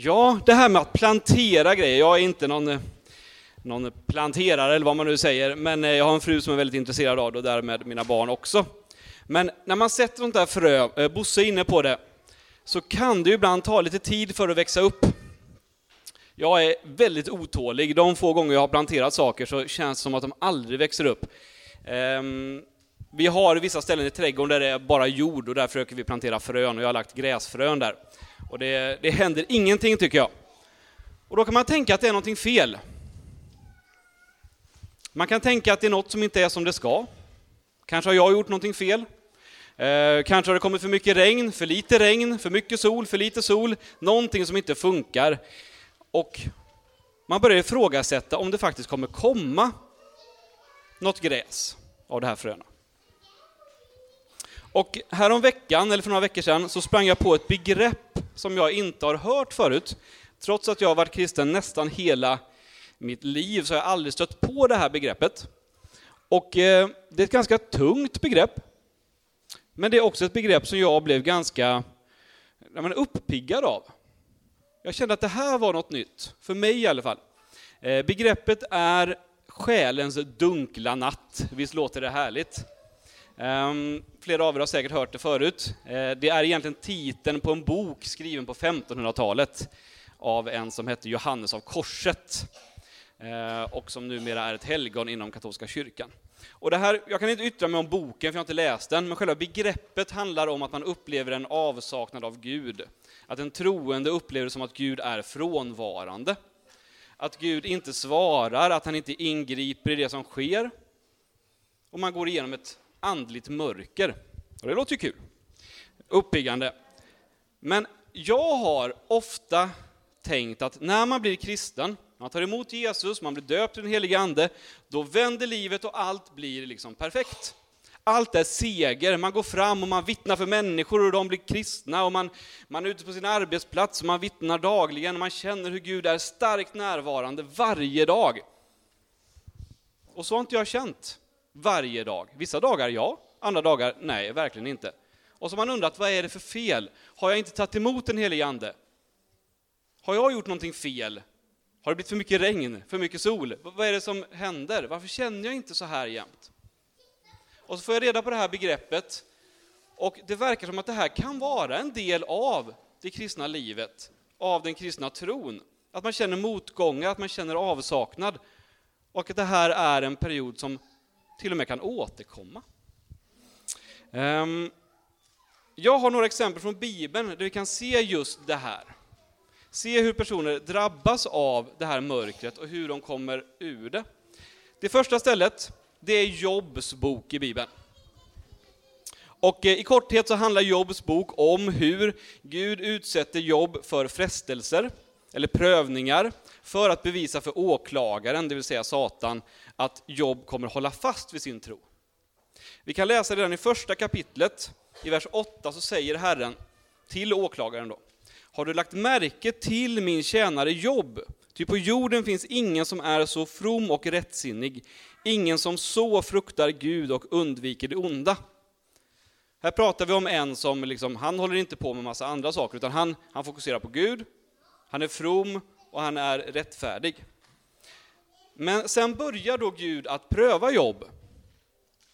Ja, det här med att plantera grejer. Jag är inte någon, eh, någon planterare eller vad man nu säger, men eh, jag har en fru som är väldigt intresserad av det och därmed mina barn också. Men när man sätter sånt där frö, eh, Bosse är inne på det, så kan det ju ibland ta lite tid för att växa upp. Jag är väldigt otålig. De få gånger jag har planterat saker så känns det som att de aldrig växer upp. Ehm, vi har vissa ställen i trädgården där det är bara jord och där försöker vi plantera frön och jag har lagt gräsfrön där. Och det, det händer ingenting tycker jag. Och då kan man tänka att det är någonting fel. Man kan tänka att det är något som inte är som det ska. Kanske har jag gjort någonting fel. Eh, kanske har det kommit för mycket regn, för lite regn, för mycket sol, för lite sol. Någonting som inte funkar. Och man börjar ifrågasätta om det faktiskt kommer komma något gräs av det här fröna. Och härom veckan, eller för några veckor sedan, så sprang jag på ett begrepp som jag inte har hört förut. Trots att jag har varit kristen nästan hela mitt liv så har jag aldrig stött på det här begreppet. Och eh, det är ett ganska tungt begrepp. Men det är också ett begrepp som jag blev ganska uppiggad av. Jag kände att det här var något nytt, för mig i alla fall. Eh, begreppet är själens dunkla natt. Visst låter det härligt? Um, flera av er har säkert hört det förut. Uh, det är egentligen titeln på en bok skriven på 1500-talet av en som hette Johannes av Korset uh, och som numera är ett helgon inom katolska kyrkan. Och det här, jag kan inte yttra mig om boken, för jag har inte läst den, men själva begreppet handlar om att man upplever en avsaknad av Gud. Att en troende upplever det som att Gud är frånvarande. Att Gud inte svarar, att han inte ingriper i det som sker. Och man går igenom ett andligt mörker. Och det låter ju kul. Uppiggande. Men jag har ofta tänkt att när man blir kristen, man tar emot Jesus, man blir döpt i den helige Ande, då vänder livet och allt blir liksom perfekt. Allt är seger, man går fram och man vittnar för människor och de blir kristna och man, man är ute på sin arbetsplats och man vittnar dagligen och man känner hur Gud är starkt närvarande varje dag. Och så har inte jag känt varje dag. Vissa dagar ja, andra dagar nej, verkligen inte. Och så har man undrat, vad är det för fel? Har jag inte tagit emot den helige Ande? Har jag gjort någonting fel? Har det blivit för mycket regn, för mycket sol? Vad är det som händer? Varför känner jag inte så här jämt? Och så får jag reda på det här begreppet, och det verkar som att det här kan vara en del av det kristna livet, av den kristna tron. Att man känner motgångar, att man känner avsaknad, och att det här är en period som till och med kan återkomma. Ehm, jag har några exempel från Bibeln där vi kan se just det här. Se hur personer drabbas av det här mörkret och hur de kommer ur det. Det första stället, det är Jobs bok i Bibeln. Och eh, i korthet så handlar Jobs bok om hur Gud utsätter Jobb för frestelser, eller prövningar, för att bevisa för åklagaren, det vill säga Satan, att Job kommer hålla fast vid sin tro. Vi kan läsa redan i första kapitlet, i vers 8, så säger Herren till åklagaren då, har du lagt märke till min tjänare Job? Ty på jorden finns ingen som är så from och rättsinnig, ingen som så fruktar Gud och undviker det onda. Här pratar vi om en som, liksom, han håller inte på med massa andra saker, utan han, han fokuserar på Gud, han är from och han är rättfärdig. Men sen börjar då Gud att pröva Jobb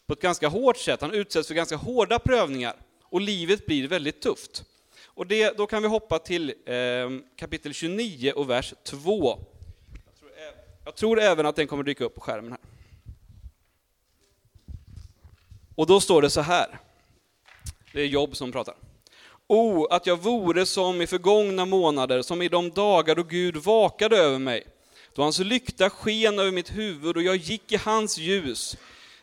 på ett ganska hårt sätt. Han utsätts för ganska hårda prövningar och livet blir väldigt tufft. Och det, då kan vi hoppa till eh, kapitel 29 och vers 2. Jag tror, jag tror även att den kommer dyka upp på skärmen här. Och då står det så här. Det är Job som pratar. O, oh, att jag vore som i förgångna månader, som i de dagar då Gud vakade över mig, då hans lykta sken över mitt huvud och jag gick i hans ljus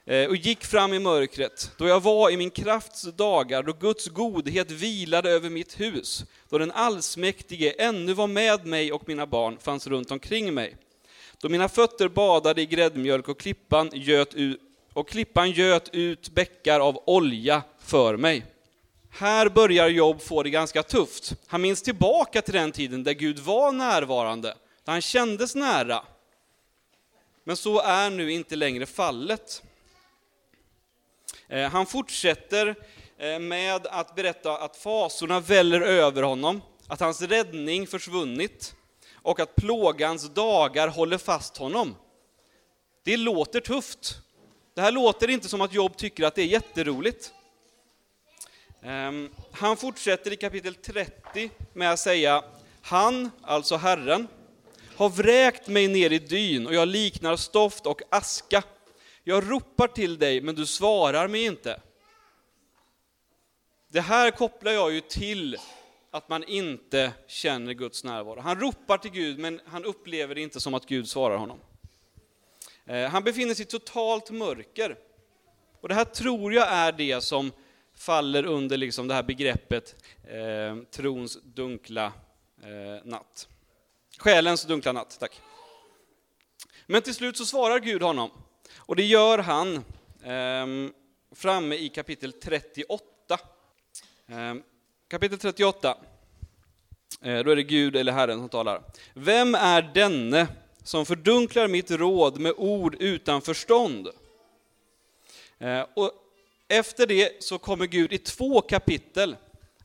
eh, och gick fram i mörkret, då jag var i min krafts dagar, då Guds godhet vilade över mitt hus, då den allsmäktige ännu var med mig och mina barn fanns runt omkring mig. Då mina fötter badade i gräddmjölk och klippan göt ut, och klippan göt ut bäckar av olja för mig. Här börjar Job få det ganska tufft. Han minns tillbaka till den tiden där Gud var närvarande, där han kändes nära. Men så är nu inte längre fallet. Eh, han fortsätter eh, med att berätta att fasorna väller över honom, att hans räddning försvunnit och att plågans dagar håller fast honom. Det låter tufft. Det här låter inte som att Job tycker att det är jätteroligt. Ehm, han fortsätter i kapitel 30 med att säga, han, alltså Herren, har vräkt mig ner i dyn och jag liknar stoft och aska. Jag ropar till dig, men du svarar mig inte. Det här kopplar jag ju till att man inte känner Guds närvaro. Han ropar till Gud, men han upplever det inte som att Gud svarar honom. Ehm, han befinner sig i totalt mörker. Och det här tror jag är det som faller under liksom det här begreppet eh, trons dunkla eh, natt. Själens dunkla natt, tack. Men till slut så svarar Gud honom. Och det gör han eh, framme i kapitel 38. Eh, kapitel 38. Eh, då är det Gud eller Herren som talar. Vem är denne som fördunklar mitt råd med ord utan förstånd? Eh, och efter det så kommer Gud i två kapitel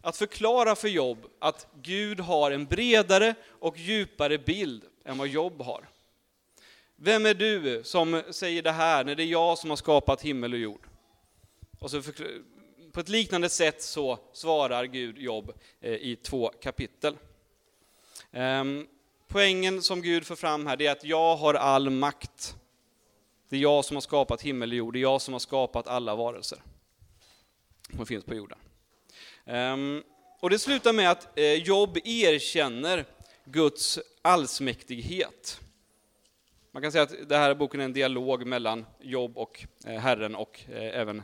att förklara för Jobb att Gud har en bredare och djupare bild än vad Jobb har. Vem är du som säger det här när det är jag som har skapat himmel och jord? Och så på ett liknande sätt så svarar Gud Jobb eh, i två kapitel. Ehm, poängen som Gud för fram här är att jag har all makt. Det är jag som har skapat himmel och jord, det är jag som har skapat alla varelser som finns på jorden. Ehm, och det slutar med att eh, Job erkänner Guds allsmäktighet. Man kan säga att den här boken är en dialog mellan Job och eh, Herren och eh, även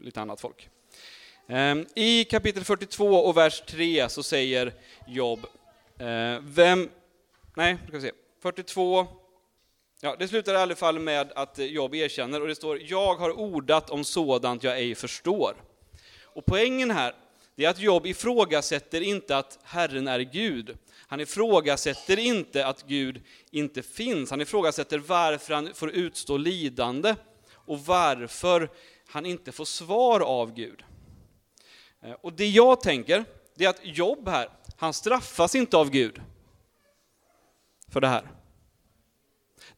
lite annat folk. Ehm, I kapitel 42 och vers 3 så säger Job... vem, nej, ska vi se, 42, ja, det slutar i alla fall med att Job erkänner och det står, jag har ordat om sådant jag ej förstår. Och poängen här, det är att Job ifrågasätter inte att Herren är Gud. Han ifrågasätter inte att Gud inte finns. Han ifrågasätter varför han får utstå lidande och varför han inte får svar av Gud. Eh, och det jag tänker, det är att Job här, han straffas inte av Gud för det här.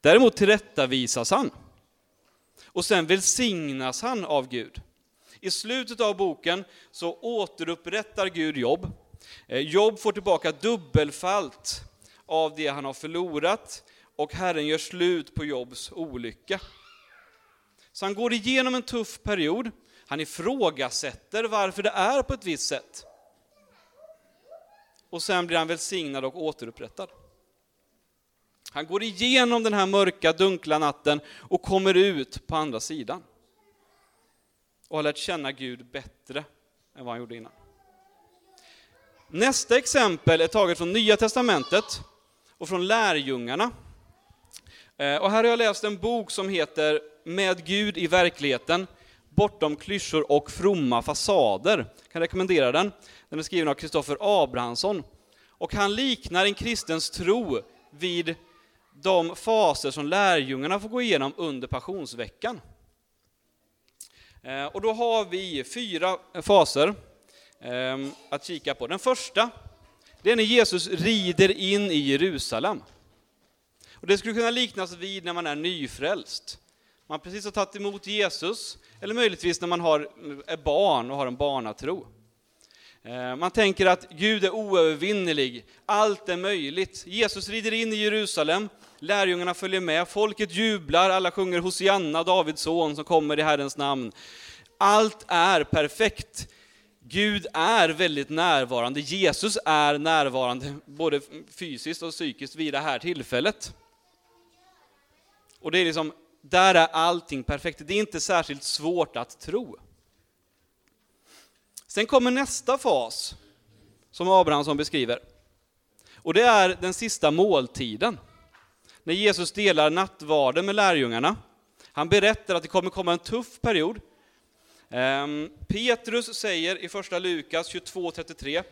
Däremot tillrättavisas han. Och sen välsignas han av Gud. I slutet av boken så återupprättar Gud Jobb. Eh, Jobb får tillbaka dubbelfalt av det han har förlorat och Herren gör slut på Jobs olycka. Så han går igenom en tuff period. Han ifrågasätter varför det är på ett visst sätt. Och sen blir han välsignad och återupprättad. Han går igenom den här mörka, dunkla natten och kommer ut på andra sidan och har lärt känna Gud bättre än vad han gjorde innan. Nästa exempel är taget från Nya Testamentet och från lärjungarna. Eh, och här har jag läst en bok som heter Med Gud i verkligheten, bortom klyschor och fromma fasader. Jag kan rekommendera den. Den är skriven av Kristoffer Abrahamsson. Och han liknar en kristens tro vid de faser som lärjungarna får gå igenom under passionsveckan. Eh, och då har vi fyra faser ehm, att kika på. Den första, det är när Jesus rider in i Jerusalem. Och det skulle kunna liknas vid när man är nyfrälst. Man precis har tagit emot Jesus, eller möjligtvis när man har, är barn och har en barnatro. Eh, man tänker att Gud är oövervinnerlig, allt är möjligt. Jesus rider in i Jerusalem, lärjungarna följer med, folket jublar, alla sjunger Hosianna, Davids son som kommer i Herrens namn. Allt är perfekt. Gud är väldigt närvarande, Jesus är närvarande både fysiskt och psykiskt vid det här tillfället. Och det är liksom, där är allting perfekt. Det är inte särskilt svårt att tro. Sen kommer nästa fas, som Abrahamsson beskriver. Och det är den sista måltiden. När Jesus delar nattvarden med lärjungarna. Han berättar att det kommer komma en tuff period. Ehm, Petrus säger i första Lukas 22.33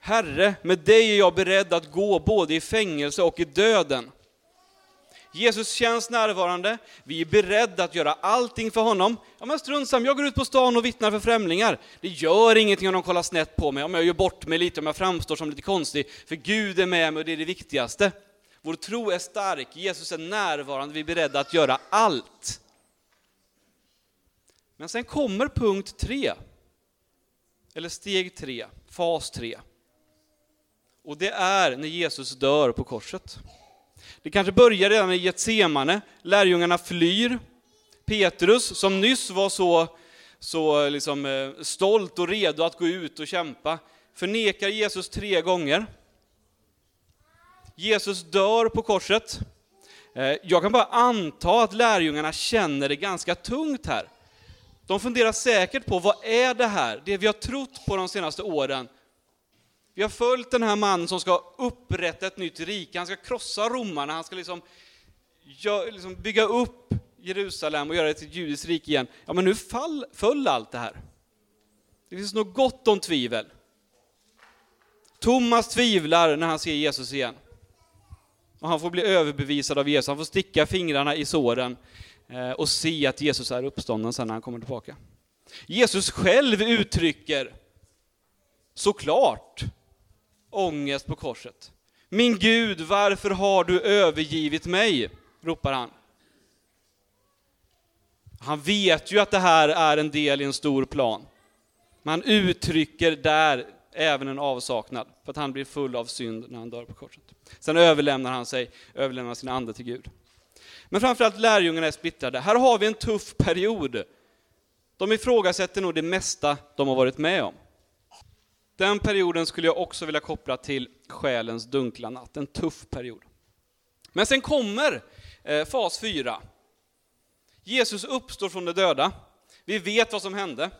Herre, med dig är jag beredd att gå både i fängelse och i döden. Jesus känns närvarande, vi är beredda att göra allting för honom. Ja men strunt samma, jag går ut på stan och vittnar för främlingar. Det gör ingenting om de kollar snett på mig, om jag gör bort mig lite, om jag framstår som lite konstig, för Gud är med mig och det är det viktigaste. Vår tro är stark, Jesus är närvarande, vi är beredda att göra allt. Men sen kommer punkt tre, eller steg tre, fas tre. Och det är när Jesus dör på korset. Det kanske börjar redan i Getsemane, lärjungarna flyr. Petrus, som nyss var så, så liksom, eh, stolt och redo att gå ut och kämpa, förnekar Jesus tre gånger. Jesus dör på korset. Eh, jag kan bara anta att lärjungarna känner det ganska tungt här. De funderar säkert på vad är det här, det vi har trott på de senaste åren. Vi har följt den här mannen som ska upprätta ett nytt rike, han ska krossa romarna, han ska liksom, liksom bygga upp Jerusalem och göra det till ett judiskt rike igen. Ja, men nu fall, föll allt det här. Det finns nog gott om tvivel. Thomas tvivlar när han ser Jesus igen. Och han får bli överbevisad av Jesus, han får sticka fingrarna i såren eh, och se att Jesus är uppstånden sen när han kommer tillbaka. Jesus själv uttrycker såklart ångest på korset. Min Gud, varför har du övergivit mig? ropar han. Han vet ju att det här är en del i en stor plan. Men han uttrycker där även en avsaknad, för att han blir full av synd när han dör på korset. Sen överlämnar han sig, överlämnar sin ande till Gud. Men framförallt lärjungarna är splittrade. Här har vi en tuff period. De ifrågasätter nog det mesta de har varit med om. Den perioden skulle jag också vilja koppla till själens dunkla natt, en tuff period. Men sen kommer eh, fas 4. Jesus uppstår från de döda. Vi vet vad som hände.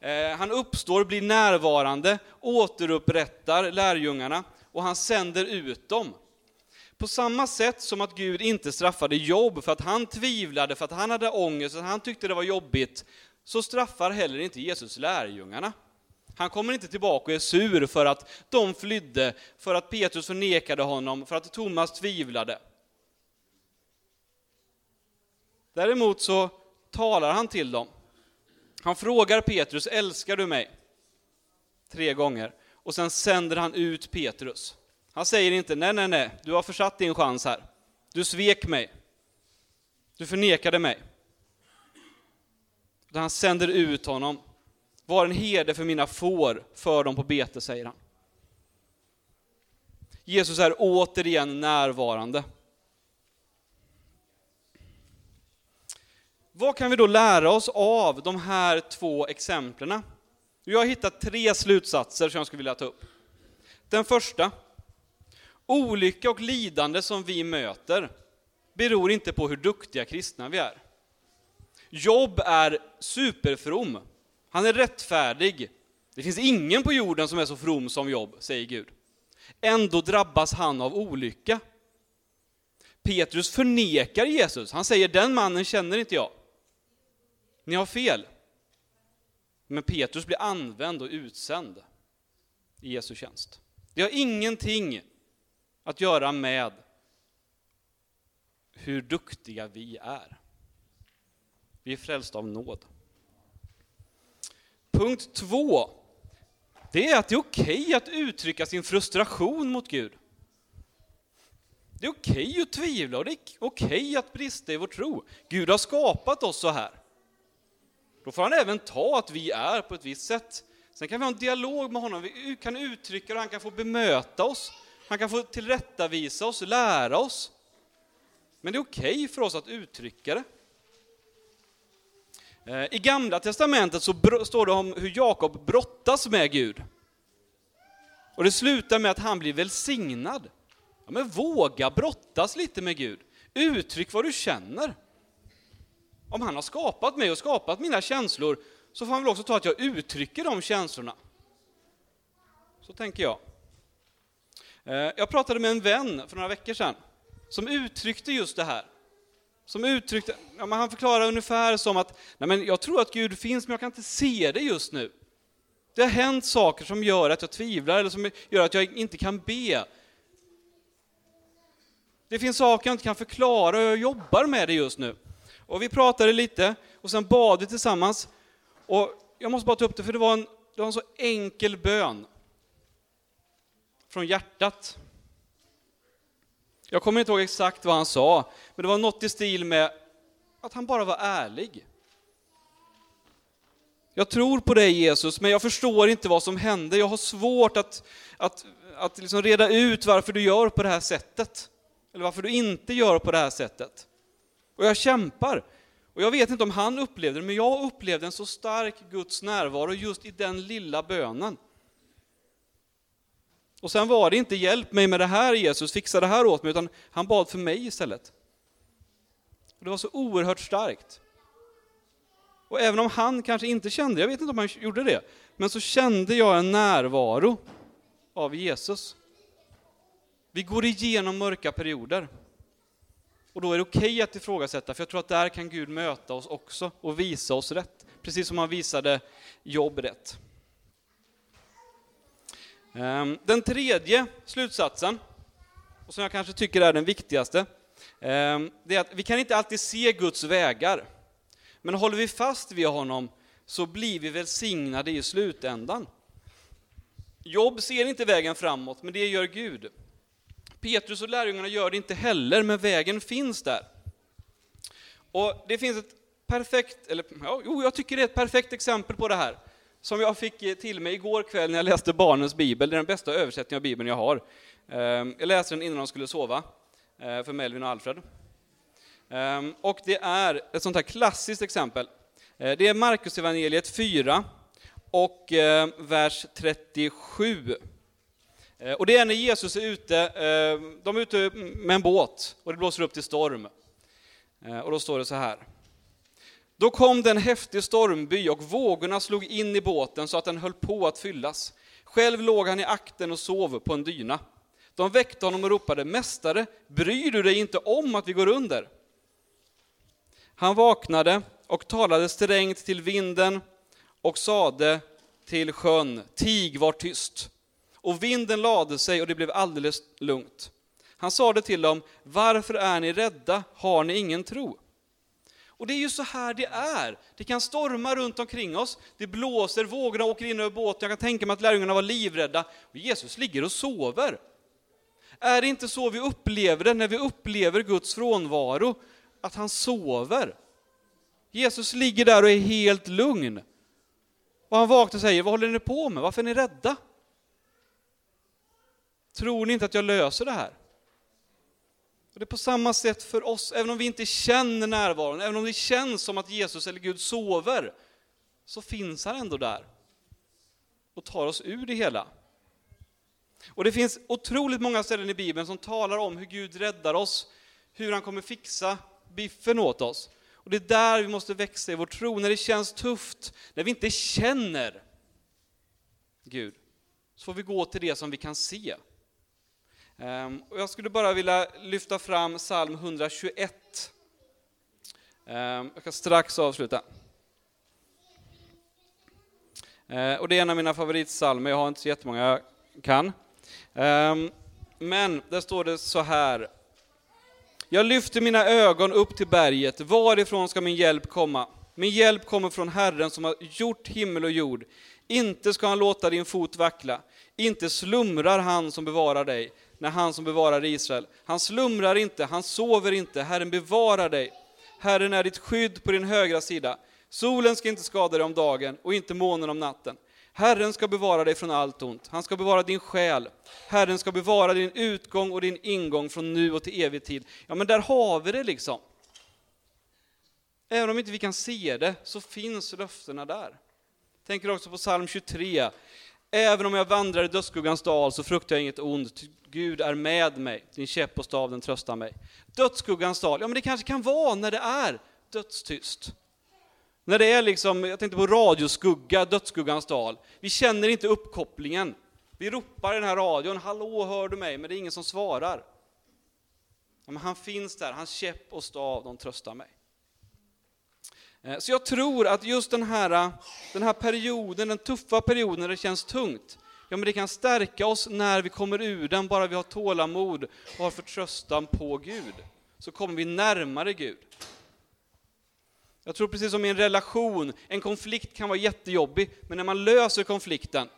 Eh, han uppstår, blir närvarande, återupprättar lärjungarna och han sänder ut dem. På samma sätt som att Gud inte straffade Jobb för att han tvivlade, för att han hade ångest, för att han tyckte det var jobbigt, så straffar heller inte Jesus lärjungarna. Han kommer inte tillbaka och är sur för att de flydde, för att Petrus förnekade honom, för att Thomas tvivlade. Däremot så talar han till dem. Han frågar Petrus, älskar du mig? Tre gånger. Och sen sänder han ut Petrus. Han säger inte, nej, nej, nej, du har försatt din chans här. Du svek mig. Du förnekade mig. Utan han sänder ut honom. Var en herde för mina får, för dem på bete, säger han. Jesus är återigen närvarande. Vad kan vi då lära oss av de här två exemplen? Jag har hittat tre slutsatser som jag skulle vilja ta upp. Den första, olycka och lidande som vi möter beror inte på hur duktiga kristna vi är. Jobb är superfrom, han är rättfärdig. Det finns ingen på jorden som är så from som Jobb, säger Gud. Ändå drabbas han av olycka. Petrus förnekar Jesus. Han säger, den mannen känner inte jag. Ni har fel. Men Petrus blir använd och utsänd i Jesu tjänst. Det har ingenting att göra med hur duktiga vi är. Vi är frälsta av nåd. Punkt två, det är att det är okej okay att uttrycka sin frustration mot Gud. Det är okej okay att tvivla och det är okej okay att brista i vår tro. Gud har skapat oss så här. Då får han även ta att vi är på ett visst sätt. Sen kan vi ha en dialog med honom, vi kan uttrycka det, han kan få bemöta oss, han kan få tillrättavisa oss, lära oss. Men det är okej för oss att uttrycka det. Eh, I Gamla Testamentet så står det om hur Jakob brottas med Gud. Och det slutar med att han blir välsignad. Ja, men våga brottas lite med Gud. Uttryck vad du känner. Om han har skapat mig och skapat mina känslor, så får han väl också ta att jag uttrycker de känslorna. Så tänker jag. Eh, jag pratade med en vän för några veckor sedan, som uttryckte just det här som uttryckte, ja, han förklarar ungefär som att, nej men jag tror att Gud finns men jag kan inte se det just nu. Det har hänt saker som gör att jag tvivlar eller som gör att jag inte kan be. Det finns saker jag inte kan förklara och jag jobbar med det just nu. Och vi pratade lite och sen bad vi tillsammans. Och jag måste bara ta upp det, för det var en, det var en så enkel bön. Från hjärtat. Jag kommer inte ihåg exakt vad han sa, men det var något i stil med att han bara var ärlig. Jag tror på dig Jesus, men jag förstår inte vad som hände. Jag har svårt att, att, att liksom reda ut varför du gör på det här sättet. Eller varför du inte gör på det här sättet. Och jag kämpar. Och jag vet inte om han upplevde det, men jag upplevde en så stark Guds närvaro just i den lilla bönen. Och sen var det inte hjälp mig med det här Jesus, fixa det här åt mig, utan han bad för mig istället. Och det var så oerhört starkt. Och även om han kanske inte kände, jag vet inte om han gjorde det, men så kände jag en närvaro av Jesus. Vi går igenom mörka perioder. Och då är det okej okay att ifrågasätta, för jag tror att där kan Gud möta oss också och visa oss rätt. Precis som han visade Jobb rätt. Ehm, den tredje slutsatsen, och som jag kanske tycker är den viktigaste, ehm, det är att vi kan inte alltid se Guds vägar. Men håller vi fast vid honom så blir vi välsignade i slutändan. Jobb ser inte vägen framåt, men det gör Gud. Petrus och lärjungarna gör det inte heller, men vägen finns där. Och det finns ett perfekt, eller ja, jo, jag tycker det är ett perfekt exempel på det här, som jag fick eh, till mig igår kväll när jag läste barnens bibel. Det är den bästa översättningen av bibeln jag har. Ehm, jag läste den innan de skulle sova, eh, för Melvin och Alfred. Ehm, och det är ett sånt här klassiskt exempel. Eh, det är Markus evangeliet 4 och vers 37. Och det är när Jesus är ute, de är ute med en båt och det blåser upp till storm. Och då står det så här. Då kom det en häftig stormby och vågorna slog in i båten så att den höll på att fyllas. Själv låg han i akten och sov på en dyna. De väckte honom och ropade, Mästare, bryr du dig inte om att vi går under? Han vaknade och talade strängt till vinden och sade till sjön, tig, var tyst. Och vinden lade sig och det blev alldeles lugnt. Han sade till dem, varför är ni rädda, har ni ingen tro? Och det är ju så här det är. Det kan storma runt omkring oss, det blåser, vågorna åker in över båten. Jag kan tänka mig att lärjungarna var livrädda. Och Jesus ligger och sover. Är det inte så vi upplever det när vi upplever Guds frånvaro? att han sover. Jesus ligger där och är helt lugn. Och han vaknar och säger, vad håller ni på med? Varför är ni rädda? Tror ni inte att jag löser det här? Och det är på samma sätt för oss, även om vi inte känner närvaron, även om det känns som att Jesus eller Gud sover, så finns han ändå där och tar oss ur det hela. Och det finns otroligt många ställen i Bibeln som talar om hur Gud räddar oss, hur han kommer fixa biffen åt oss. Och det är där vi måste växa i vår tro, när det känns tufft, när vi inte känner Gud, så får vi gå till det som vi kan se. Ehm, och jag skulle bara vilja lyfta fram psalm 121. Ehm, jag ska strax avsluta. Ehm, och det är en av mina favoritsalmer, jag har inte så jättemånga jag kan. Men där står det så här, jag lyfter mina ögon upp till berget, varifrån ska min hjälp komma? Min hjälp kommer från Herren som har gjort himmel och jord. Inte ska han låta din fot vackla, inte slumrar han som bevarar dig, när han som bevarar Israel. Han slumrar inte, han sover inte, Herren bevarar dig. Herren är ditt skydd på din högra sida. Solen ska inte skada dig om dagen och inte månen om natten. Herren ska bevara dig från allt ont. Han ska bevara din själ. Herren ska bevara din utgång och din ingång från nu och till evig tid. Ja, men där har vi det liksom. Även om inte vi kan se det, så finns löftena där. Tänker också på psalm 23. Även om jag vandrar i dödsskuggans dal så fruktar jag inget ont. Gud är med mig, din käpp och stav den tröstar mig. Dödsskuggans dal, ja men det kanske kan vara när det är dödstyst. När det är liksom, jag tänkte på radioskugga, dödsskuggans dal. Vi känner inte uppkopplingen. Vi ropar i den här radion, hallå hör du mig? Men det är ingen som svarar. Ja, men han finns där, hans käpp och stav, de tröstar mig. Eh, så jag tror att just den här, eh, den här perioden, den tuffa perioden när det känns tungt, Ja, men det kan stärka oss när vi kommer ur den, bara vi har tålamod och har förtröstan på Gud. Så kommer vi närmare Gud. Jag tror precis som i en relation, en konflikt kan vara jättejobbig, men när man löser konflikten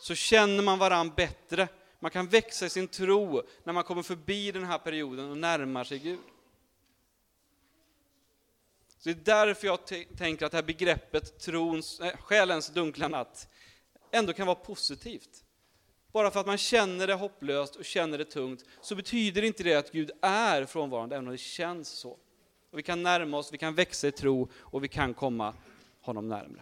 så känner man varann bättre. Man kan växa i sin tro när man kommer förbi den här perioden och närmar sig Gud. Så det är därför jag tänker att det här begreppet trons, äh, själens dunkla natt ändå kan vara positivt. Bara för att man känner det hopplöst och känner det tungt, så betyder inte det att Gud är frånvarande, även om det känns så. Och vi kan närma oss, vi kan växa i tro och vi kan komma honom närmre.